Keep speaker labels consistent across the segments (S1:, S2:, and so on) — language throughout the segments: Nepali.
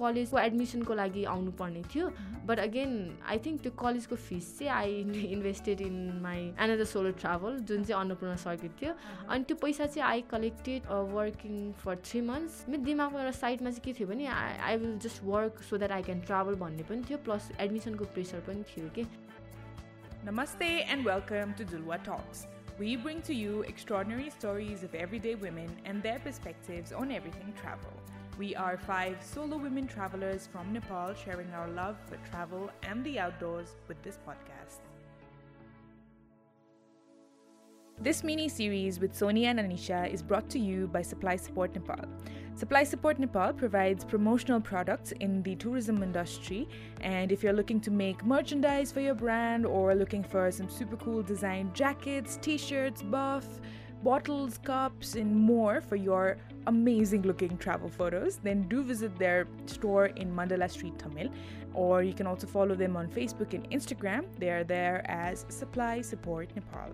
S1: कलेजको एडमिसनको लागि आउनुपर्ने थियो। बट अगेन आई थिङ्क त्यो कलेजको फिस चाहिँ I invested in my another solo travel जुन चाहिँ अन्नपूर्ण सर्किट थियो। अनि त्यो पैसा चाहिँ I collected working for three months मेरो दिमागमा एउटा साइडमा चाहिँ के थियो भने I I will just work so that I can travel भन्ने पनि थियो प्लस एडमिसनको प्रेसर पनि थियो कि।
S2: Namaste and welcome to Dulwa Talks. We bring to you extraordinary stories of everyday women and their perspectives on everything travel. We are five solo women travelers from Nepal sharing our love for travel and the outdoors with this podcast. This mini series with Sonia and Anisha is brought to you by Supply Support Nepal. Supply Support Nepal provides promotional products in the tourism industry, and if you're looking to make merchandise for your brand or looking for some super cool design jackets, t shirts, buff, bottles, cups, and more for your amazing looking travel photos, then do visit their store in Mandala Street, Tamil. Or you can also follow them on Facebook and Instagram. They are there as Supply Support Nepal.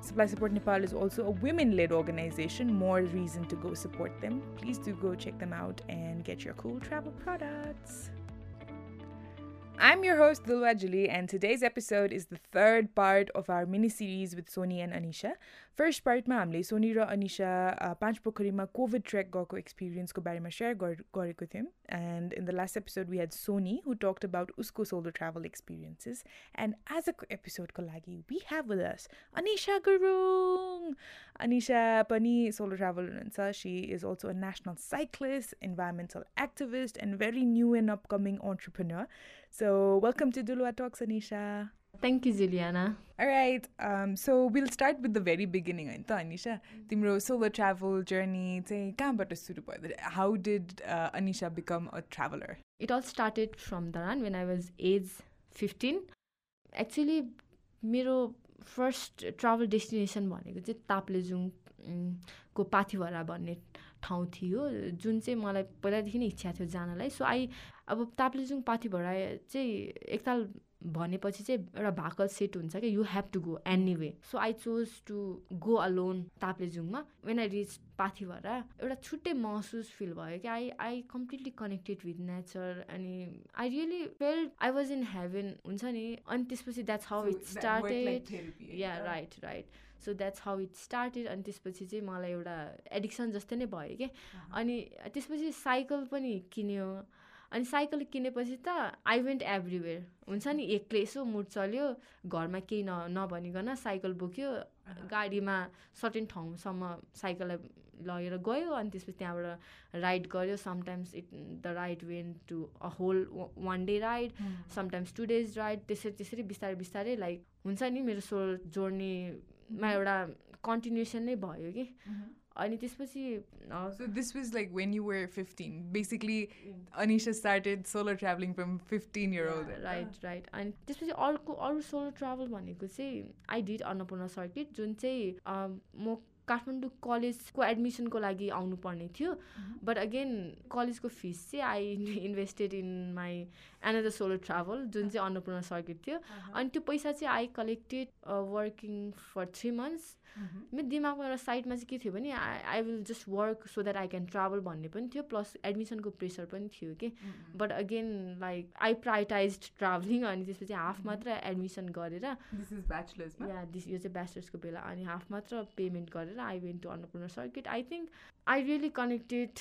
S2: Supply Support Nepal is also a women led organization. More reason to go support them. Please do go check them out and get your cool travel products. I'm your host, Dulwa Julie, and today's episode is the third part of our mini series with Sony and Anisha. First पार्टमा हामीले सोनी र अनिसा पाँच पोखरीमा कोभिड ट्रेक गएको एक्सपिरियन्सको बारेमा सेयर गरेको थियौँ and in the last episode we had Soni who talked about उसको सोलो ट्राभल एक्सपिरियन्सेस एन्ड आजको एपिसोडको लागि we have with us Anisa Gurung Anisa पनि सोलो ट्राभल हुनुहुन्छ she is also a national cyclist environmental activist and very new and upcoming entrepreneur so welcome to Duluwa talks Anisa
S1: Thank you, Juliana.
S2: All right. Um, so we'll start with the very beginning, Anisha. Timro solo travel journey. How did uh, Anisha become a traveler?
S1: It all started from Daran when I was age 15. Actually, मेरो फर्स्ट ट्राभल डेस्टिनेसन भनेको चाहिँ ताप्लेजुङको पाथिभरा भन्ने ठाउँ थियो जुन चाहिँ मलाई पहिलादेखि नै इच्छा थियो जानलाई सो आई अब ताप्लेजुङ पाथिभरा चाहिँ एकताल भनेपछि चाहिँ एउटा भाकल सेट हुन्छ क्या you have to go anyway so I chose to go alone ताप्लेजुङमा. When I reach Pathibhara एउटा छुट्टै महसुस फिल भयो कि I I completely connected with nature अनि I really felt I was in heaven हुन्छ नि? अनि त्यसपछि that's how it started yeah right right so that's how it started अनि त्यसपछि चाहिँ मलाई एउटा एडिक्सन जस्तै नै भयो कि अनि त्यसपछि साइकल पनि किन्यो। अनि साइकल किनेपछि त आई वेन्ट एभ्रिवेयर हुन्छ नि एक्लै यसो मुड चल्यो घरमा केही न नभनिकन साइकल बोक्यो गाडीमा सर्टेन ठाउँसम्म साइकललाई लगेर गयो अनि त्यसपछि त्यहाँबाट राइड गऱ्यो। Sometimes it the ride went to a whole one day ride sometimes two days ride त्यसरी त्यसरी बिस्तारै बिस्तारै लाइक हुन्छ नि मेरो सोल जोर्नीमा एउटा कन्टिन्युसन नै भयो कि। अनि त्यसपछि
S2: so this was like when you were fifteen basically Anisha started solo travelling from fifteen year old
S1: right right अनि त्यसपछि अर्को अरू सोलो ट्राभल भनेको चाहिँ आई डिड अन्नपूर्ण सर्किट जुन चाहिँ म काठमाडौँ कलेजको एडमिसनको लागि आउनुपर्ने थियो। बट अगेन कलेजको फिस चाहिँ I invested in my another solo travel जुन चाहिँ अन्नपूर्ण सर्किट थियो। अनि त्यो पैसा चाहिँ I collected working for three months मेरो दिमागमा एउटा साइडमा चाहिँ के थियो भने I I will just work so that I can travel भन्ने पनि थियो प्लस एडमिसनको प्रेसर पनि थियो कि। But again like I prioritise travelling अनि त्यसपछि हाफ मात्र एडमिसन गरेर
S2: या
S1: दिस यो चाहिँ ब्याचलर्सको बेला अनि हाफ मात्र पेमेन्ट गरेर I went to Annapurna circuit. I think I really connected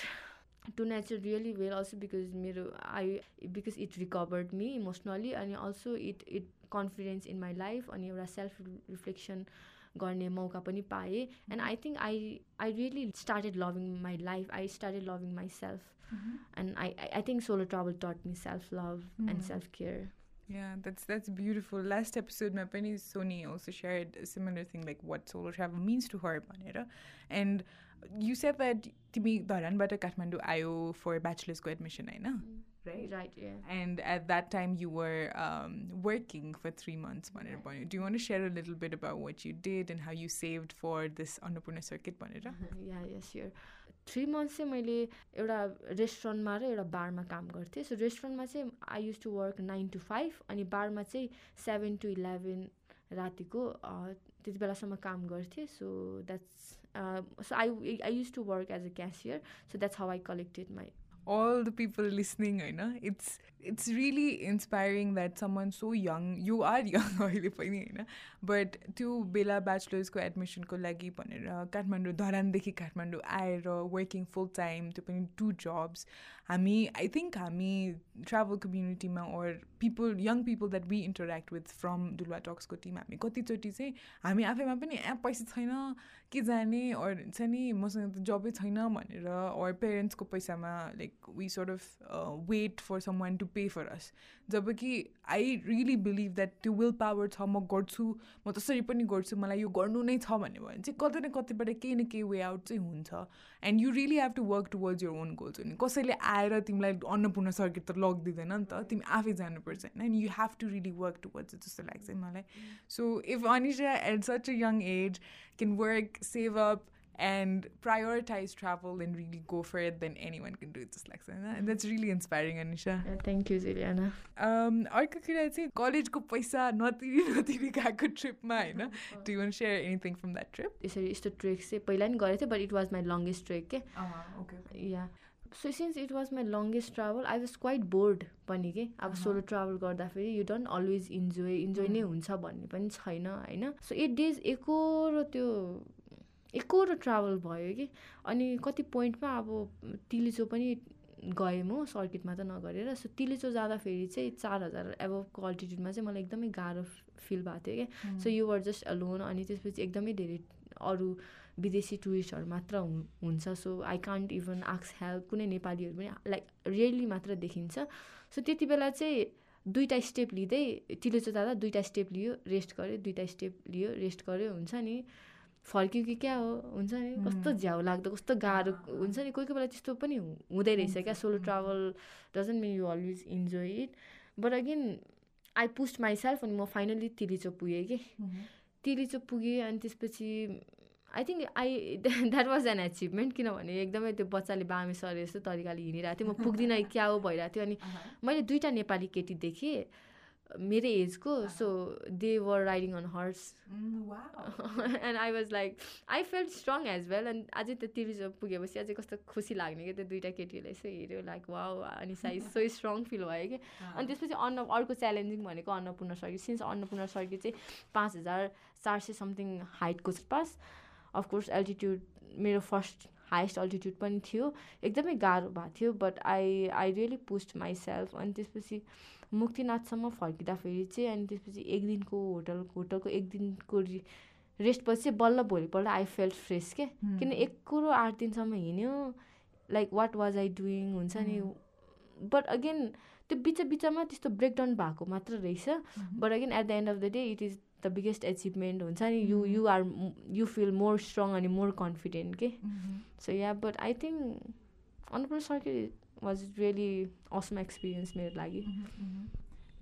S1: to nature really well also because मेरो I because it recovered me emotionally अनि also it it confidence in my life अनि एउटा सेल्फ रिफ्लेक्सन गर्ने मौका पनि पाएँ। And I think I I really started loving my life I started loving myself and I I think solo travel taught me self love and self care
S2: Yeah, that's that's beautiful. Last episode, my penny Sony also shared a similar thing, like what solo travel means to her, and you said that to me, Dharan, but Kathmandu ayo for bachelor's admission, I know. Mm
S1: right? Right, yeah.
S2: And at that time, you were um, working for three months, right. Do you want to share a little bit about what you did and how you saved for this Annapurna circuit,
S1: yeah, yes, sure. Three months चाहिँ मैले एउटा रेस्टुरेन्टमा र एउटा बारमा काम गर्थेँ। सो रेस्टुरेन्टमा चाहिँ I use to work nine to five अनि बारमा चाहिँ सेभेन टु इलेभेन रातिको त्यति बेलासम्म काम गर्थेँ। So that's so I I use to work as a cashier so that's how I collected my
S2: all the people listening होइन it's it's really inspiring that someone so young you are young अहिले पनि होइन बट त्यो बेला ब्याचलर्सको एडमिसनको लागि भनेर काठमाडौँ धरानदेखि काठमाडौँ आएर वर्किङ फुल टाइम त्यो पनि टु जब्स हामी आई थिङ्क हामी travel कम्युनिटीमा or people young people that we interact with from डुलवा टक्सको टिम हामी कतिचोटि चाहिँ हामी आफैमा पनि ए पैसा छैन के जाने अर हुन्छ नि मसँग त जबै छैन भनेर अर पेरेन्ट्सको पैसामा like we sort of wait for someone to pay for us जब कि आई रियली बिलिभ द्याट त्यो विल पावर छ म गर्छु म त्यसरी पनि गर्छु मलाई यो गर्नु नै छ भन्यो भने चाहिँ कतै न कतैबाट केही न केही वे आउट चाहिँ हुन्छ and you really have to work towards your own goals अनि कसैले आएर तिमीलाई अन्नपूर्ण सर्किट त लगिदिँदैन नि त तिमी आफै जानुपर्छ होइन and you have to really work towards जस्तो लाग्छ मलाई so if Anisa at such a young age can work save up and prioritize travel and really go for it, then anyone can do it just like that. And that's really inspiring, Anisha.
S1: Yeah, thank you, Ziliana.
S2: Um, अर्को कुरा चाहिँ कलेजको पैसा नतिरी नतिरी गएको ट्रिपमा होइन do you share anything from that trip
S1: यसरी यस्तो ट्रेक चाहिँ पहिला नि गरेको थिएँ but it was my longest trek के या so since it was my longest travel I was quite bored पनि के अब सोलो ट्राभल गर्दाखेरि you don't always enjoy enjoy नै हुन्छ भन्ने पनि छैन होइन? सो एट डेज एकरो त्यो एकरो ट्राभल भयो कि? अनि कति पोइन्टमा अब तिलिचो पनि गएँ म सर्किटमा त नगरेर। सो तिलिचो जाँदाखेरि चाहिँ चार हजार एबभको अल्टिट्युडमा चाहिँ मलाई एकदमै गाह्रो फिल भएको थियो क्या so you were just alone अनि त्यसपछि एकदमै धेरै अरू विदेशी टुरिस्टहरू मात्र हुन्छ। सो आई कान्ट इभन आक्स हेल्प कुनै नेपालीहरू पनि लाइक रियरली मात्र देखिन्छ। सो त्यति बेला चाहिँ दुईवटा स्टेप लिँदै तिलिचो जाँदा दुईवटा स्टेप लियो रेस्ट गऱ्यो दुईवटा स्टेप लियो रेस्ट गऱ्यो हुन्छ नि। फर्क्यो कि क्या हो हुन्छ नि। कस्तो झ्याउ लाग्दो कस्तो गाह्रो हुन्छ नि। कोही कोही बेला त्यस्तो पनि हुँदै रहेछ क्या। Solo travel doesn't mean you always enjoy it but again I pushed myself अनि म फाइनली तिलिचो पुगेँ कि। तिलिचो पुगेँ अनि त्यसपछि I think I that was an achievement किनभने एकदमै त्यो बच्चाले बामे सरे जस्तो तरिकाले हिँडिरहेको थियो म पुग्दिनँ क्या हो भइरहेको थियो। अनि मैले दुइटा नेपाली केटी देखेँ मेरै एजको so they were riding on horse and I was like I felt strong as well and अझै त्यो तिरिजो पुगेपछि अझै कस्तो खुसी लाग्ने क्या त्यो दुइटा केटीहरूलाई यसो हेऱ्यो लाइक वा अनि साइज सो स्ट्रङ फिल भयो कि अनि त्यसपछि अन्न अर्को च्यालेन्जिङ भनेको Annapurna circuit since Annapurna circuit चाहिँ पाँच हजार चार सय समथिङ हाइटको पास। अफकोर्स एल्टिट्युड मेरो फर्स्ट हाइएस्ट अल्टिट्युड पनि थियो एकदमै गाह्रो भएको थियो but I I really pushed myself अनि त्यसपछि मुक्तिनाथसम्म फर्किँदाखेरि चाहिँ अनि त्यसपछि एक दिनको होटल होटलको एक दिनको रेस्टपछि चाहिँ बल्ल भोलिपल्ट आई फेल्ट फ्रेस के? किन एक कुरो आठ दिनसम्म हिँड्यो like what was I doing हुन्छ नि। बट अगेन त्यो बिच बिचमा त्यस्तो ब्रेकडाउन भएको मात्र रहेछ। But again at the end of the day it is the biggest achievement हुन्छ नि you you are you feel more strong अनि मोर कन्फिडेन्ट के so yeah but I think Annapurna circuit was really awesome experience मेरो लागि।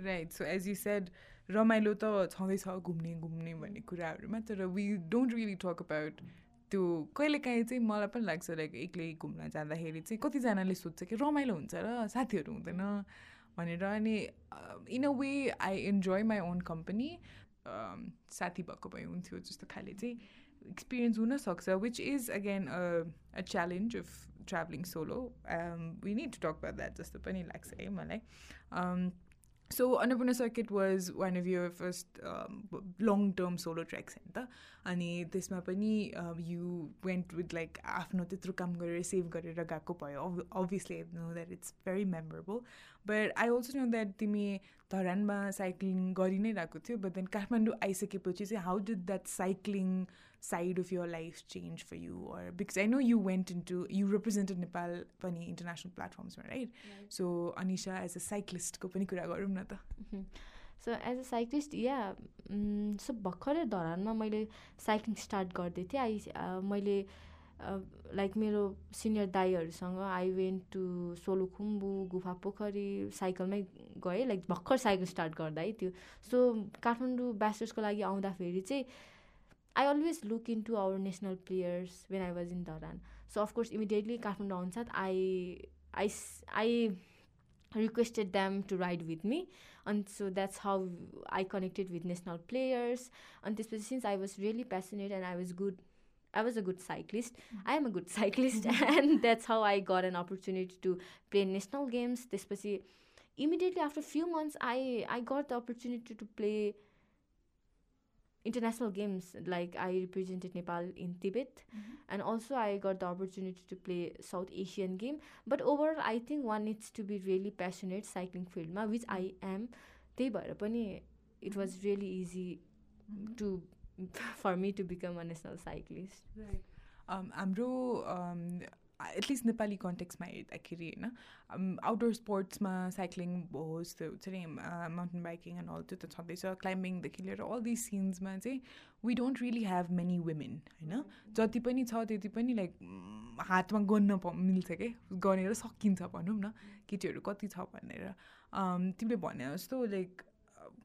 S2: Right so as you said रमाइलो त छँदैछ घुम्ने घुम्ने भन्ने कुराहरूमा तर we don't really talk about त्यो कहिलेकाहीँ चाहिँ मलाई पनि लाग्छ लाइक एक्लै घुम्न जाँदाखेरि चाहिँ कतिजनाले सोध्छ कि रमाइलो हुन्छ र साथीहरू हुँदैन भनेर अनि in a way I enjoy my own company साथी भएको भए हुन्थ्यो जस्तो खाले चाहिँ एक्सपिरियन्स हुनसक्छ which is again a challenge of traveling solo. Um, we need to talk about that just the penny like say Malay. Um, so Annapurna Circuit was one of your first um, long-term solo treks होइन त अनि त्यसमा पनि यु वेन्ट विथ लाइक आफ्नो त्यत्रो काम गरेर सेभ गरेर गएको भयो obviously I know that it's very memorable but I also know that तिमी धरानमा साइक्लिङ गरि नै रहेको थियो बट देन काठमाडौँ आइसकेपछि चाहिँ how did that cycling side of your life change for you or because i know you went into you represented nepal pani international platforms right, so anisha as a cyclist ko pani kura garum na ta
S1: so as a cyclist yeah so भर्खरै धरानमा मैले साइक्लिङ स्टार्ट गर्दै थिएँ आई मैले लाइक मेरो senior दाईहरूसँग I went to Solukhumbu Gufa Pokhari साइकलमै गएँ लाइक भर्खर साइकल स्टार्ट गर्दा है त्यो सो काठमाडौँ ब्यास्टर्सको लागि आउँदाखेरि चाहिँ I always look into our national players when I was in Dharan. So of course, immediately Kathmandu onsat, I I I requested them to ride with me and so that's how i connected with national players and this was since i was really passionate and i was good I was a good cyclist. Mm-hmm. I am a good cyclist, mm-hmm. and that's how I got an opportunity to play national games. Especially eh, immediately after a few months, I I got the opportunity to play international games. Like I represented Nepal in Tibet, and also I got the opportunity to play South Asian game. But overall, I think one needs to be really passionate cycling field, which I am. त्यही भएर पनि it was really easy to for me to become a national cyclist.
S2: Right. Um, हाम्रो एटलिस्ट नेपाली कन्टेक्समा हेर्दाखेरि होइन आउटडोर स्पोर्ट्समा साइक्लिङ होस् त्यो हुन्छ नि माउन्टेन बाइकिङ एन्ड अल त्यो त छँदैछ क्लाइम्बिङदेखि लिएर अल दिस सिन्समा चाहिँ we don't really have many women होइन जति पनि छ त्यति पनि लाइक हातमा गन्न मिल्छ कि गनेर सकिन्छ भनौँ न केटीहरू कति छ भनेर तिमीले भने जस्तो लाइक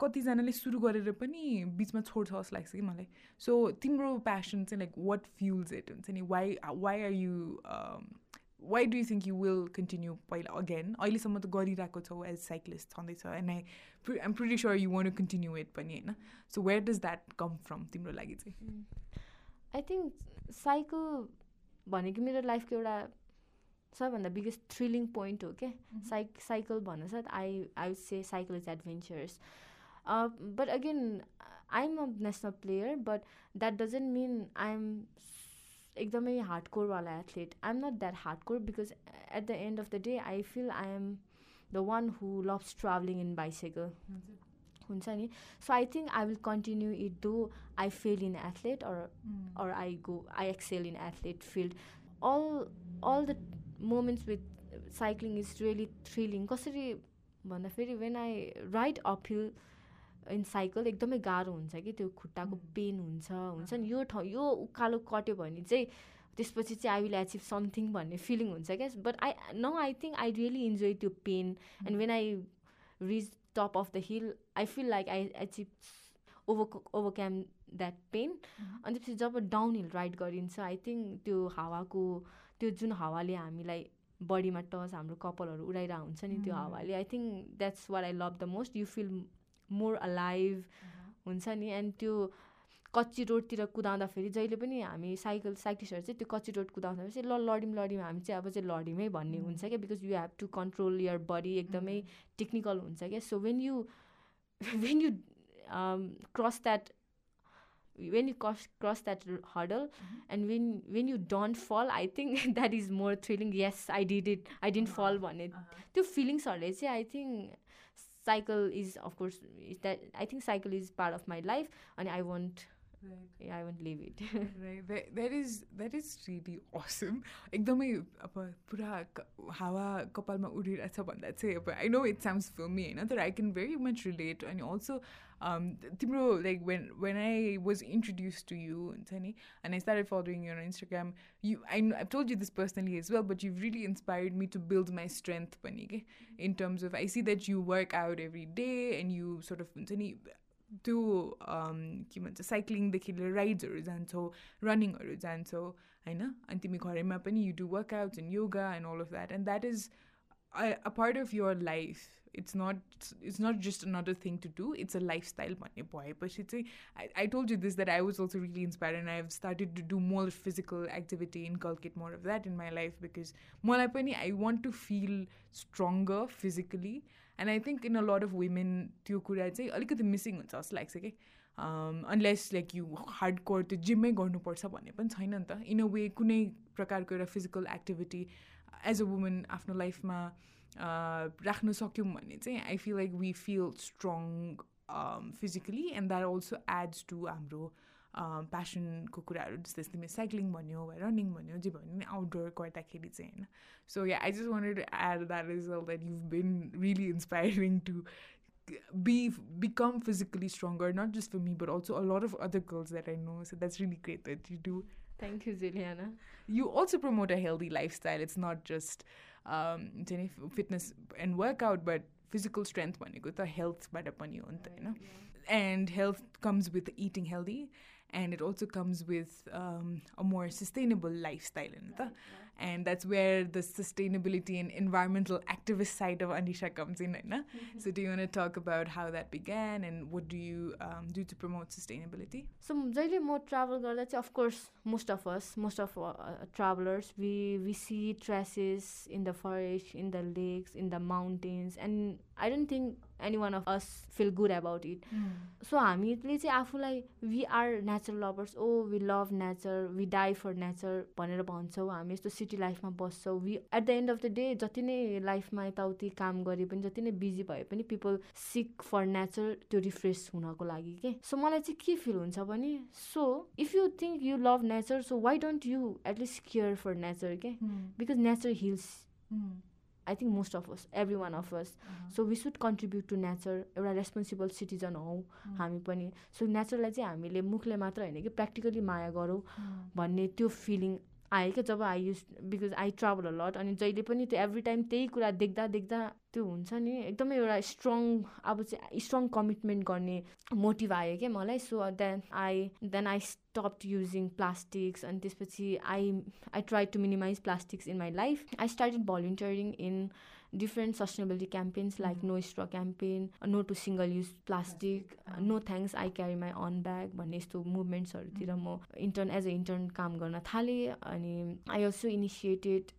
S2: कतिजनाले सुरु गरेर पनि बिचमा छोड्छ जस्तो लाग्छ कि मलाई। सो तिम्रो प्यासन चाहिँ लाइक वाट फ्युल्स इट हुन्छ नि? Why why are you why do you think you will continue पहिला अगेन अहिलेसम्म त गरिरहेको छौ एज साइक्लिस्ट छँदैछ। And I I'm pretty sure you wanna continue it पनि होइन? So where does that come from तिम्रो लागि चाहिँ?
S1: आई थिङ्क साइकल भनेको मेरो लाइफको एउटा सबैभन्दा बिगेस्ट थ्रिलिङ पोइन्ट हो क्या। साइक साइकल भन्नुहोस् I I say cycle is adventurous Uh, but again, I'm a national player, but that doesn't mean I'm एकदमै हार्डकोरवाला athlete I am not that hardcore because at the end of the day I feel I am the one who loves travelling in bicycle हुन्छ नि? So I think I will continue it though I fail in athlete or or I go I excel in athlete field all all the moments with cycling is really thrilling कसरी भन्दाखेरि when I ride up hill in cycle एकदमै गाह्रो हुन्छ कि त्यो खुट्टाको पेन हुन्छ हुन्छ नि। यो ठाउँ यो उकालो कट्यो भने चाहिँ त्यसपछि चाहिँ आई विल एचिभ समथिङ भन्ने फिलिङ हुन्छ क्या। But I know I think I really enjoy त्यो pain and when I reach top of the hill I feel like I achieve over overcame that pain अनि त्यसपछि जब डाउन हिल राइड गरिन्छ आई थिङ्क त्यो हावाको त्यो जुन हावाले हामीलाई बडीमा टच हाम्रो कपालहरू उडाइरहेको हुन्छ नि त्यो हावाले। I think that's what I love the most you feel more alive हुन्छ नि. एन्ड त्यो कच्ची रोडतिर कुदाउँदाखेरि जहिले पनि हामी साइकल साइक्लिस्टहरू चाहिँ त्यो कच्ची रोड कुदाउँदाखेरि चाहिँ ल लडिम लडिम हामी चाहिँ अब चाहिँ लडिमै भन्ने हुन्छ क्या because you have to control your body एकदमै टेक्निकल हुन्छ क्या। So when you when you cross that cross, cross that hurdle mm-hmm. and when when you don't fall i think that is more thrilling. Yes i did it. I didn't uh-huh. fall भन्ने त्यो फिलिङ्सहरूले चाहिँ I think cycle is of course is that i think cycle is part of my life and i won't Right. Yeah, I won't leave it.
S2: right. That, that is that is really awesome. एकदमै अब पुरा हावा कपालमा उडिरहेछ भन्दा चाहिँ अब आई नो इट साउन्ड्स फिल्मी होइन तर I can very much relate अनि also um, Timro, like when when I was introduced to you, Tani, and I started following you on Instagram, you I, I've told you this personally as well, but you've really inspired me to build my strength, Panige, in terms of I see that you work out every day and you sort of Tani, त्यो के भन्छ साइक्लिङदेखि लिएर राइड्सहरू जान्छौ रनिङहरू जान्छौ होइन अनि तिमी घरैमा पनि you do workouts and yoga and all of that and that is a part of your life it's not it's not just another thing to do it's a lifestyle भन्ने भएपछि चाहिँ I I told you this that I was also really inspire and I have started to do more physical activity inculcate more of that in my life because मलाई पनि I want to feel stronger physically and I think in a lot of women त्यो कुरा चाहिँ अलिकति मिसिङ हुन्छ जस्तो लाग्छ कि? Unless like you hard core त्यो जिम्मै गर्नुपर्छ भन्ने पनि छैन नि त। इन अ वे कुनै प्रकारको एउटा physical activity as a women आफ्नो लाइफमा राख्न सक्यौँ भने चाहिँ I feel like we feel strong physically and that also adds to हाम्रो प्यासनको कुराहरू जस्तै तिमी साइक्लिङ भन्यो वा रनिङ भन्यो जे भन्यो नि आउटडोर गर्दाखेरि चाहिँ होइन so yeah I just wanted to add that result that you been really inspiring to be become physically stronger not just for me but also a lot of other girls that i know so that's really great that you do
S1: thank you juliana
S2: you also promote a healthy lifestyle it's not just हुन्छ नि fitness and workout but physical strength भनेको त हेल्थबाट पनि हो नि त होइन and health comes with eating healthy And it also comes with a more sustainable lifestyle होइन त and that's where the sustainability and environmental activist side of Anisha comes in. Right? Mm-hmm. So, do you want to talk about how that began and what do you um, do to promote sustainability?
S1: So, जहिले म ट्राभल गर्दा चाहिँ of course most of us most of travellers we we see traces in the forest in the lakes in the mountains and I don't think Any one of us feel good about it so हामीले चाहिँ आफूलाई we are natural lovers oh we love nature we die for nature भनेर भन्छौँ हामी यस्तो सिटी लाइफमा बस्छौँ. We at the end of the day जति नै लाइफमा यताउति काम गरे पनि जति नै बिजी भए पनि पिपल सिक फर नेचर त्यो रिफ्रेस हुनको लागि के? सो मलाई चाहिँ के फिल हुन्छ भने so if you think you love nature so why don't you at least care for nature के? Because nature heals I think most of us every one of us so we should contribute to nature एउटा रेस्पोन्सिबल सिटिजन हौ हामी पनि। सो नेचरलाई चाहिँ हामीले मुखले मात्र होइन कि प्र्याक्टिकली माया गरौँ भन्ने त्यो फिलिङ आयो क्या जब I use because I travel lot अनि जहिले पनि त्यो एभ्री टाइम त्यही कुरा देख्दा देख्दा त्यो हुन्छ नि। एकदमै एउटा स्ट्रङ अब चाहिँ स्ट्रङ कमिटमेन्ट गर्ने मोटिभ आयो क्या मलाई। So then I then I stop using plastics अनि त्यसपछि I I try to minimize plastics in my life I started volunteering in different sustainability campaigns like mm-hmm. no straw campaign no to single use plastic no thanks i carry my own bag भन्ने यस्तो मुभमेन्ट्सहरूतिर म इन्टर्न एज अ इन्टर्न काम गर्न थालेँ। अनि I also initiated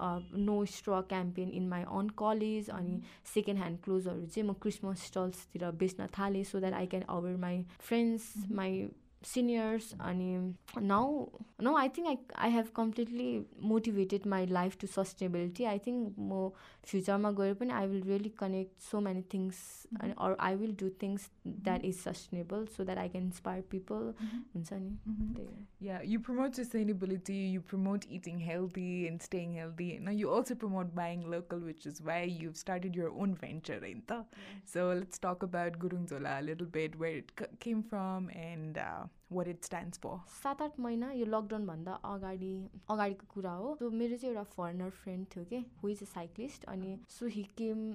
S1: no straw campaign in my on college अनि सेकेन्ड ह्यान्ड क्लोजहरू चाहिँ म क्रिसमस स्टल्सतिर बेच्न थालेँ so that I can our my friends my seniors and now now i think i i have completely motivated my life to sustainability i think more फ्युचरमा गएर पनि I will really connect so many things अनि or I will do things that is sustainable so that I can inspire people
S2: हुन्छ नि yeah you promote sustainability you promote eating healthy and staying healthy होइन you also promote buying local which is why you started your own venture होइन त so let's talk about Gurung Jhola little bit where it came from and what it stands for
S1: सात आठ महिना यो लकडाउनभन्दा अगाडि अगाडिको कुरा हो सो मेरो चाहिँ एउटा फरेनर फ्रेन्ड थियो कि हु इज अ साइक्लिस्ट अनि so he came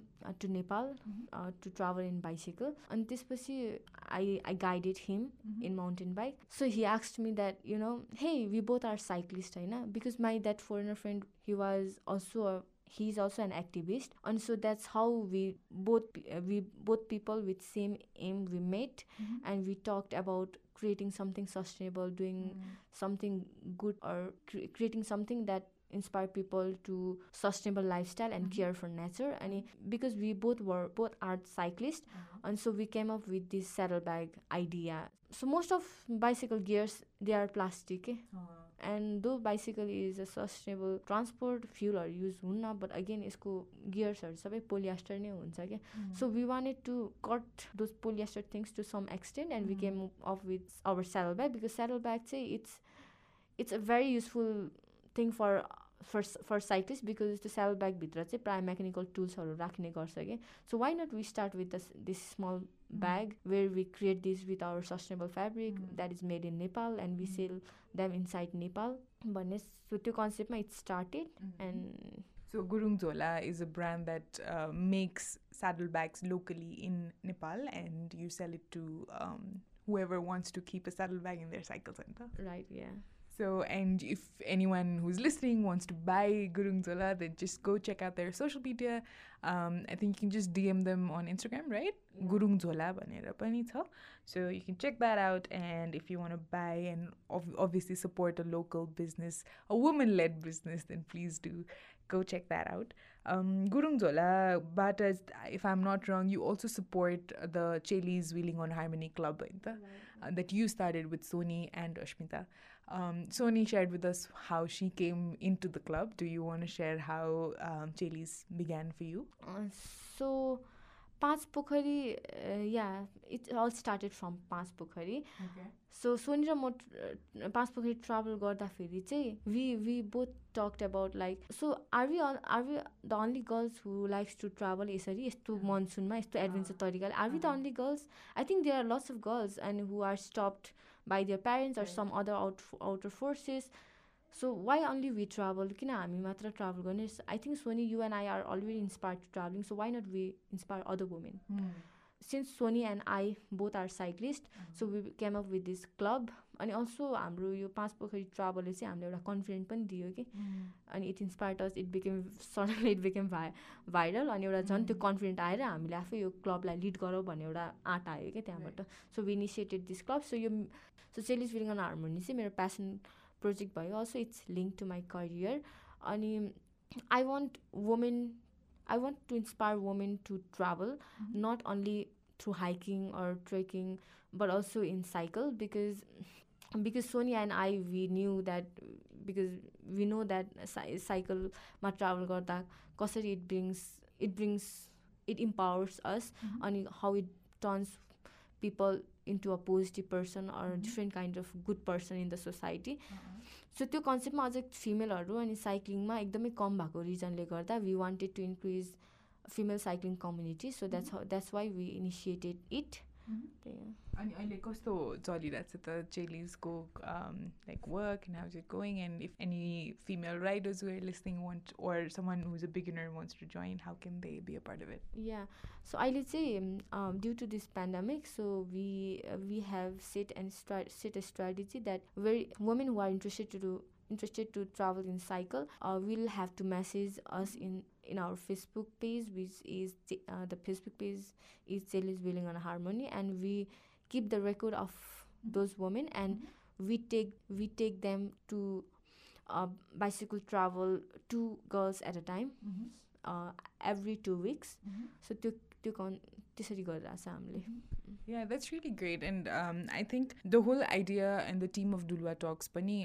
S1: to Nepal to travel in bicycle अनि त्यसपछि I I guided him in mountain bike so he asks me that you know hey we both are cyclist होइन because my that foreigner friend he was also a he is also an activist and so that's how we both we both people with same aim we met mm-hmm. and we talked about creating something sustainable doing mm. something good or cre- creating something that inspire people to sustainable lifestyle and mm-hmm. care for nature and because we both were both are cyclists mm-hmm. and so we came up with this saddlebag idea so most of bicycle gears they are plastic eh? uh-huh. And though bicycle is a sustainable transport फ्युलहरू use हुन्न बट अगेन यसको गियर्सहरू सबै पोलिएस्टर नै हुन्छ क्या so we wanted to cut those polyester things to some extent and we came off with our saddle bag because saddle bag चाहिँ it's it's a very useful thing for for for cyclist because त्यो सेल ब्यागभित्र चाहिँ प्रायः मेकानिकल टुल्सहरू राख्ने गर्छ कि so why not we start with the this small bag where we create this with our sustainable fabric that is made in Nepal and we sell them inside Nepal भन्ने सो त्यो कन्सेप्टमा it started and
S2: So Gurung Zola is a brand that uh, makes saddlebags locally in Nepal, and you sell it to um, whoever wants to keep a saddlebag in their cycle center.
S1: Right. Yeah.
S2: So, and if anyone who's listening wants to buy Gurung Zola, then just go check out their social media. Um, I think you can just DM them on Instagram, right? Yeah. Gurung Zola So you can check that out. And if you want to buy and ov- obviously support a local business, a woman led business, then please do go check that out. Um, Gurung Zola, but as, if I'm not wrong, you also support the Chelis Wheeling on Harmony Club right? uh, that you started with Sony and Ashmita. Um, Sony shared with us how she came into the club. Do you want to share how um, Chelis began for you?
S1: Uh, so, Panch Pokhari yeah it all started from Panch Pokhari so Sony र म पाँच पोखरी ट्राभल गर्दाखेरि चाहिँ we we both talked about like so are we are we the only girls who likes to travel यसरी यस्तो मनसुनमा यस्तो एडभेन्चर तरिकाले are we the only girls I think there are lots of girls and who are stopped By their parents or some other out, outer forces. So why only we travel? किन हामी मात्र ट्राभल गर्ने? I think Soni you and I are already inspire to traveling so why not we inspire other women since Soni and I both are cyclist so we came up with this club अनि अल्सो हाम्रो यो पाँच पोखरी ट्राभलले चाहिँ हामीले एउटा कन्फिडेन्ट पनि दियो कि। अनि it inspired us it became suddenly it became vi viral अनि एउटा झन् त्यो कन्फिडेन्ट आएर हामीले आफै यो क्लबलाई लिड गरौँ भन्ने एउटा आँट आयो क्या त्यहाँबाट। So we initiated this club so यो सो विलिङ अन हार्मोनी चाहिँ मेरो प्यासन प्रोजेक्ट भयो. Also it's link to my career अनि I want women I want to inspire women to travel, mm-hmm. not only through hiking or trekking, but also in cycle because because Sonia and I we knew that because we know that cycle ma travel garda कसरी it brings it brings it empowers us mm-hmm. and how it turns people into a positive person or mm-hmm. different kind of good person in the society uh-huh. So त्यो कन्सेप्टमा अझै फिमेलहरू अनि साइक्लिङमा एकदमै कम भएको रिजनले गर्दा we wanted to increase female cycling community so that's that's why we initiated it
S2: अनि अहिले कस्तो चलिरहेको छ त चेलिजको like work and how's it going and if any female riders were listening want or some who's a beginner wants to join how can they be a part of it
S1: yeah so अहिले चाहिँ due to this pandemic so we we have set and straw set a strategy that very women who are interested to interested to travel in cycle uh, will have to message us in in our Facebook page, which is uh, the Facebook page is Celis Willing on Harmony, and we keep the record of those women, and mm-hmm. we take we take them to uh, bicycle travel two girls at a time, mm-hmm. uh, every two weeks. Mm-hmm. So to to con त्यसरी गरिरहेछ हामीले।
S2: Yeah that's really great and I think the whole idea and the team of Duluwa talks पनि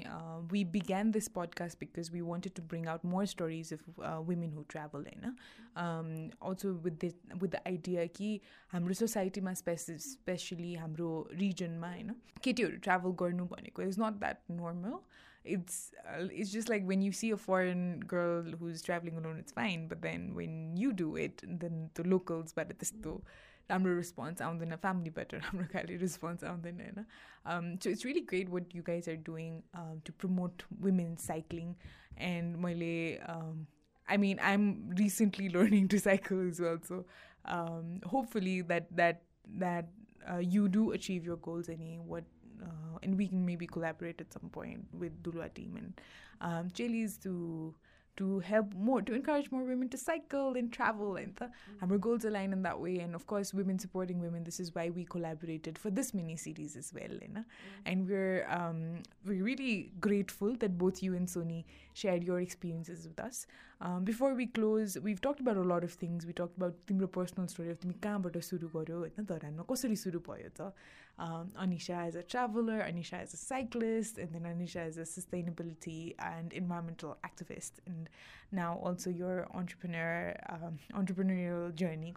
S2: we begin this podcast because we wanted to bring out more stories of women who travel होइन also with with the idea कि हाम्रो सोसाइटीमा स्पेस स्पेसली हाम्रो रिजनमा होइन केटीहरू ट्राभल गर्नु भनेको is not that normal it's uh, it's just like when you see a foreign girl who's traveling alone it's fine but then when you do it then the locals but त्यस्तो राम्रो रिस्पोन्स आउँदैन फ्यामिलीबाट राम्रो खाले रिस्पोन्स आउँदैन होइन so it's really great what you guys are doing to promote women cycling and मैले I mean, I'm recently learning to cycle as well. So um, hopefully that that that uh, you do achieve your goals. Any what, uh, and we can maybe collaborate at some point with Dulwa team and um, Chili's to to help more, to encourage more women to cycle and travel. And the, mm-hmm. our goals align in that way. And of course, women supporting women. This is why we collaborated for this mini series as well. You know? mm-hmm. And we're um, we're really grateful that both you and Sony shared your experiences with us. Um, before we close, we've talked about a lot of things. We talked about the personal story of the कहाँबाट सुरु गर्यो होइन धरानमा कसरी सुरु भयो त um, Anisha is a traveler, Anisha is a cyclist, and then Anisha is a sustainability and environmental activist. And now also your entrepreneur um, entrepreneurial journey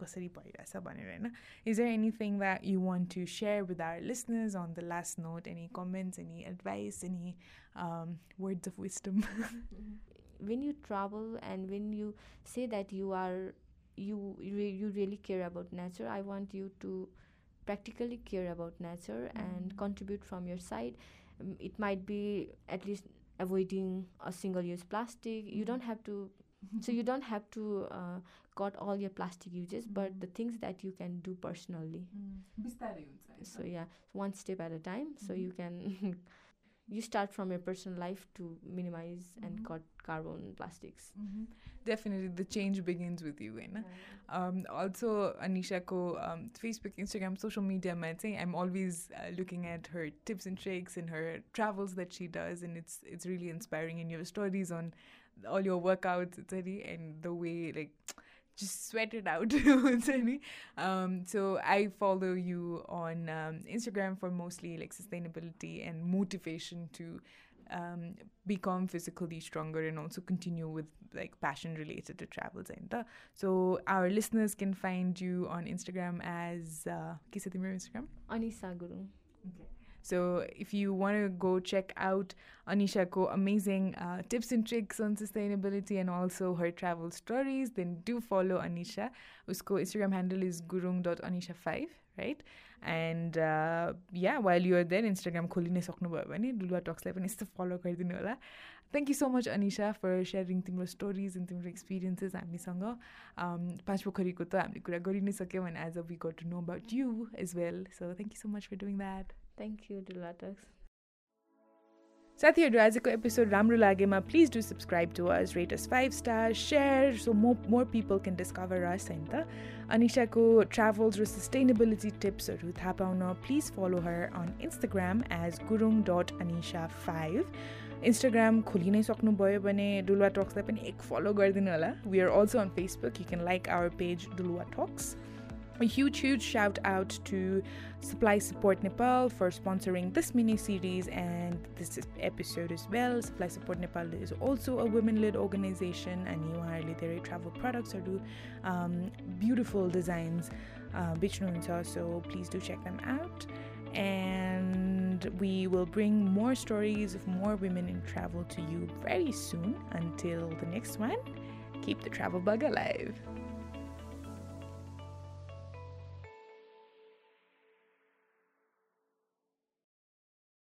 S2: Is there anything that you want to share with our listeners on the last note? Any comments, any advice, any comments any advice any
S1: when you travel and when you say that you are you you really care about nature i want you to practically care about nature mm-hmm. and contribute from your side. Um, it might be at least avoiding a single use plastic. You don't have to so you don't have to uh, cut all your plastic uses but the things that you can do personally.
S2: Mm.
S1: so yeah one step at a time so you can you start from your personal life to minimize and mm-hmm. cut carbon plastics
S2: mm-hmm. definitely the change begins with you and um, also anisha ko um, facebook instagram social media say i'm always uh, looking at her tips and tricks and her travels that she does and it's it's really inspiring and your stories on all your workouts and the way like just sweat it out. um, so I follow you on um, Instagram for mostly like sustainability and motivation to um, become physically stronger and also continue with like passion related to travels. And uh, so our listeners can find you on Instagram as uh, Instagram?
S1: Anisa Guru.
S2: Okay. So if you want to go check out Anishako amazing uh, tips and tricks on sustainability and also her travel stories, then do follow Anisha. Usko Instagram handle is gurung.anisha5, right? And uh, yeah, while you're there, Instagram खोलिनै सक्नुभयो भने डुलुवा टक्सलाई पनि यस्तो फलो गरिदिनु होला thank you so much Anisa for sharing तिम्रो स्टोरिज एन्ड तिम्रो एक्सपिरियन्सेस हामीसँग पाँच पोखरीको त हामीले कुरा गरि नै सक्यौँ भने as a we got to know about you as well so thank you so much for doing that
S1: Thank you Duluwa talks
S2: साथीहरू आजको एपिसोड राम्रो लागेमा please do subscribe to us rate us five star share so mo more people can discover us होइन त? अनिसाको ट्राभल्स र सस्टेनेबिलिटी टिप्सहरू थाहा पाउन please follow her on Instagram as Gurung dot Anisa five Instagram खोलि नै सक्नुभयो भने डुलुवा टक्सलाई पनि एक फलो गरिदिनु होला. We are also on Facebook you can like our page Duluwa talks A huge, huge shout out to Supply Support Nepal for sponsoring this mini series and this episode as well. Supply Support Nepal is also a women led organization and you are their travel products or do um, beautiful designs. Uh, so please do check them out and we will bring more stories of more women in travel to you very soon. Until the next one, keep the travel bug alive.